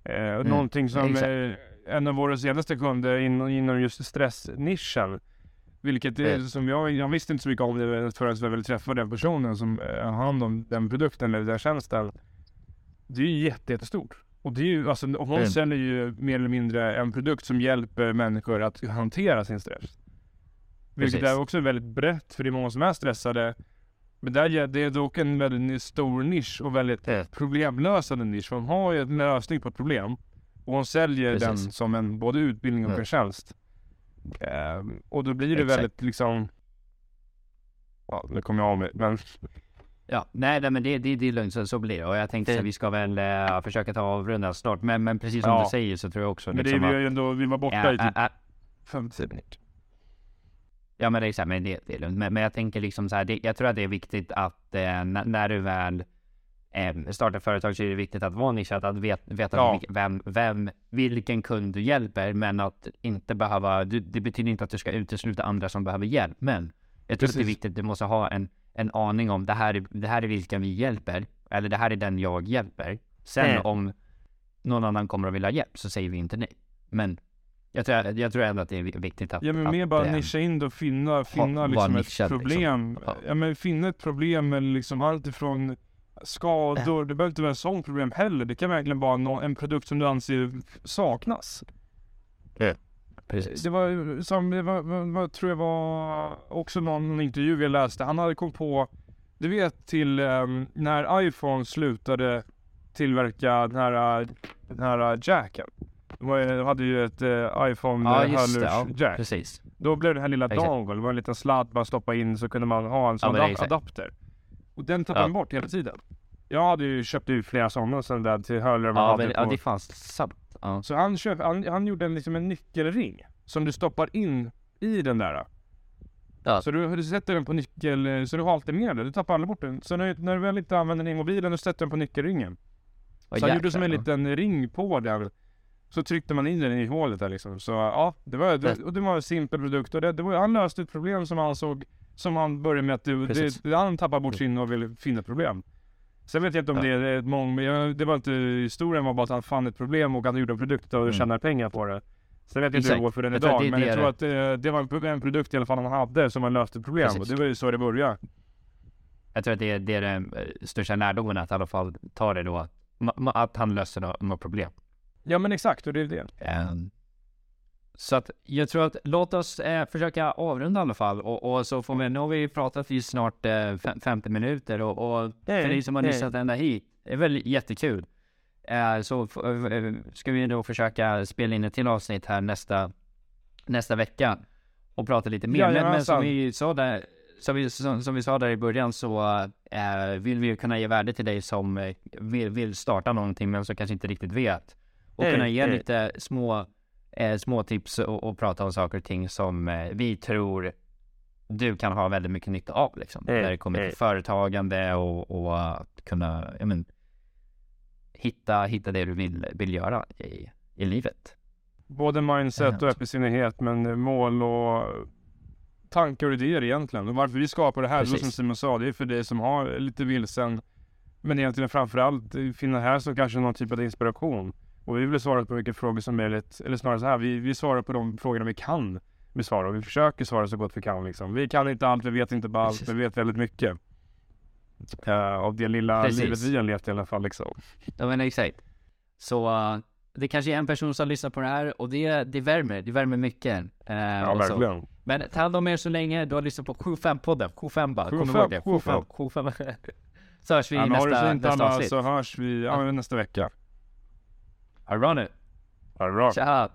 Eh, och Någonting som eh, en av våra senaste kunder inom, inom just stressnischen, vilket är, Mm. som jag, jag visste inte så mycket om det förrän jag väl träffade den personen som eh, har hand om den produkten eller den tjänsten. Det är ju jätte, jättestort. Och det är ju, alltså, och hon Mm. säljer ju mer eller mindre en produkt som hjälper människor att hantera sin stress. Vilket Precis. är också väldigt brett, för det är många som är stressade. Men där, är- det är dock en väldigt stor nisch och väldigt Mm. problemlösande nisch. För hon har ju en lösning på ett problem. Och hon säljer Precis. den som en både utbildning och Mm. en tjänst. Ehm, och då blir det Exakt. väldigt liksom... Ja, nu kommer jag av mig. Men Ja, nej, nej men det, det, det är lugnt, så, så blir det. Och jag tänkte Det- att vi ska väl eh, försöka ta avrunda snart. Men, men precis som Ja. du säger så tror jag också Men det, liksom vi, att- är ju ändå, vi var borta Ja, i typ ja. 50 minuter. Ja men det är, så här, men det, det är lugnt. Men, men jag tänker liksom så här, det, jag tror att det är viktigt att eh, när, du väl eh, startar företag så är det viktigt att vara nischad, att vet, veta Ja. vem, vem, vilken kund du hjälper, men att inte behöva, du, det betyder inte att du ska utesluta andra som behöver hjälp, men jag tror att det är Precis. viktigt, du måste ha en, en aning om det här, är, det här är vilka vi hjälper, eller det här är den jag hjälper. Sen Mm. om någon annan kommer och vill ha hjälp så säger vi inte nej. Men jag tror, jag tror ändå att det är viktigt att... Ja men mer bara eh, nischa in det och finna, finna liksom ett nischad, liksom. problem. Ja. Ja men finna ett problem eller liksom allt ifrån skador, det behöver inte vara en sån problem heller. Det kan verkligen vara nå- en produkt som du anser saknas. Precis. Det var som, det var, vad tror jag var också någon intervju jag läste. Han hade kommit på, du vet till ehm, när iPhone slutade tillverka den här, den här jacken. De hade ju ett eh, iPhone Ja eh, det, ja, hörlurs-jack. precis. Då blev det här lilla Exakt. dongle, det var en liten sladd bara stoppa in så kunde man ha en sån exakt. adapter. Och den tappade Ja. man bort hela tiden. Jag hade ju köpt ut flera sådana sen där till hörlurar man Ja, hade men, på. ja det är fan sant. Ja. Så han, köp, han, han gjorde en, liksom en nyckelring som du stoppar in i den där. Ja. Så du, du sätter den på nyckel, så du har alltid med dig. Du tappar aldrig bort den. Så när, när du väl inte använder den i mobilen, du sätter den på nyckelringen. Så han gjorde jäklar, som en ja. liten ring på den. Så tryckte man in den i hålet där liksom. Så ja, det var, det, och det var en simpel produkt. Och det, det var, han löste ett problem som han såg, som han började med att du, Precis. det, han tappade bort sin och ville finna problem. Sen vet jag inte om Ja. det är ett mång, det var inte, historien var bara att han fann ett problem och han gjorde en produkt och Mm. tjänade pengar på det. Sen vet jag inte hur det går för den idag, det men jag det tror det- att det, det var en, pro- en produkt i alla fall han hade som han löste problem. Precis. Och det var ju så det började. Jag tror att det är, det är den eh, största lärdomen att i alla fall ta det då. Att, att han löser nå- något problem. Ja men exakt, och det är det. Ehm, Så att jag tror att låt oss eh, försöka avrunda i alla fall och, och så får vi, nu har vi pratat i snart eh, fem- 50 minuter och, och för dig som har lyssnat ända hit, det är väl jättekul. Eh, så eh, ska vi då försöka spela in ett till avsnitt här nästa, nästa vecka och prata lite mer. Men, men Jajamensan. som vi sa där, som vi, som, som vi sa där i början så eh, vill vi ju kunna ge värde till dig som eh, vill, vill starta någonting men som kanske inte riktigt vet. Och kunna ge hej. lite små, eh, små tips och, och prata om saker och ting som eh, vi tror du kan ha väldigt mycket nytta av liksom. Hej, När det kommer till företagande och, och att kunna, ja men, hitta, hitta det du vill, vill göra i, i livet. Både mindset och öppensinnighet, men mål och tankar och idéer egentligen. Och varför vi skapar det här, var som Precis. Simon sa, det är för dig som har lite vilsen. Men egentligen framförallt eh, finna här som kanske någon typ av inspiration. Och vi vill svara på vilka frågor som möjligt. Eller snarare så här, vi, vi svarar på de frågorna vi kan besvara. Och vi försöker svara så gott vi kan liksom. Vi kan inte allt, vi vet inte bara allt, vi vet väldigt mycket. Uh, av det lilla Precis. livet vi har levt i alla fall liksom. Ja men exakt. Så uh, det kanske är en person som lyssnar på det här och det, det värmer, det värmer mycket. Eh, Ja, och så. verkligen. Men ta hand om er så länge, du har lyssnat på 75-podden, 75 bara, 75, ihåg det? 75, 75. Så hörs vi Ja, nästa, nästa avsnitt. så hörs vi ja, nästa vecka. Ha det bra nu. Ha det bra. Tja!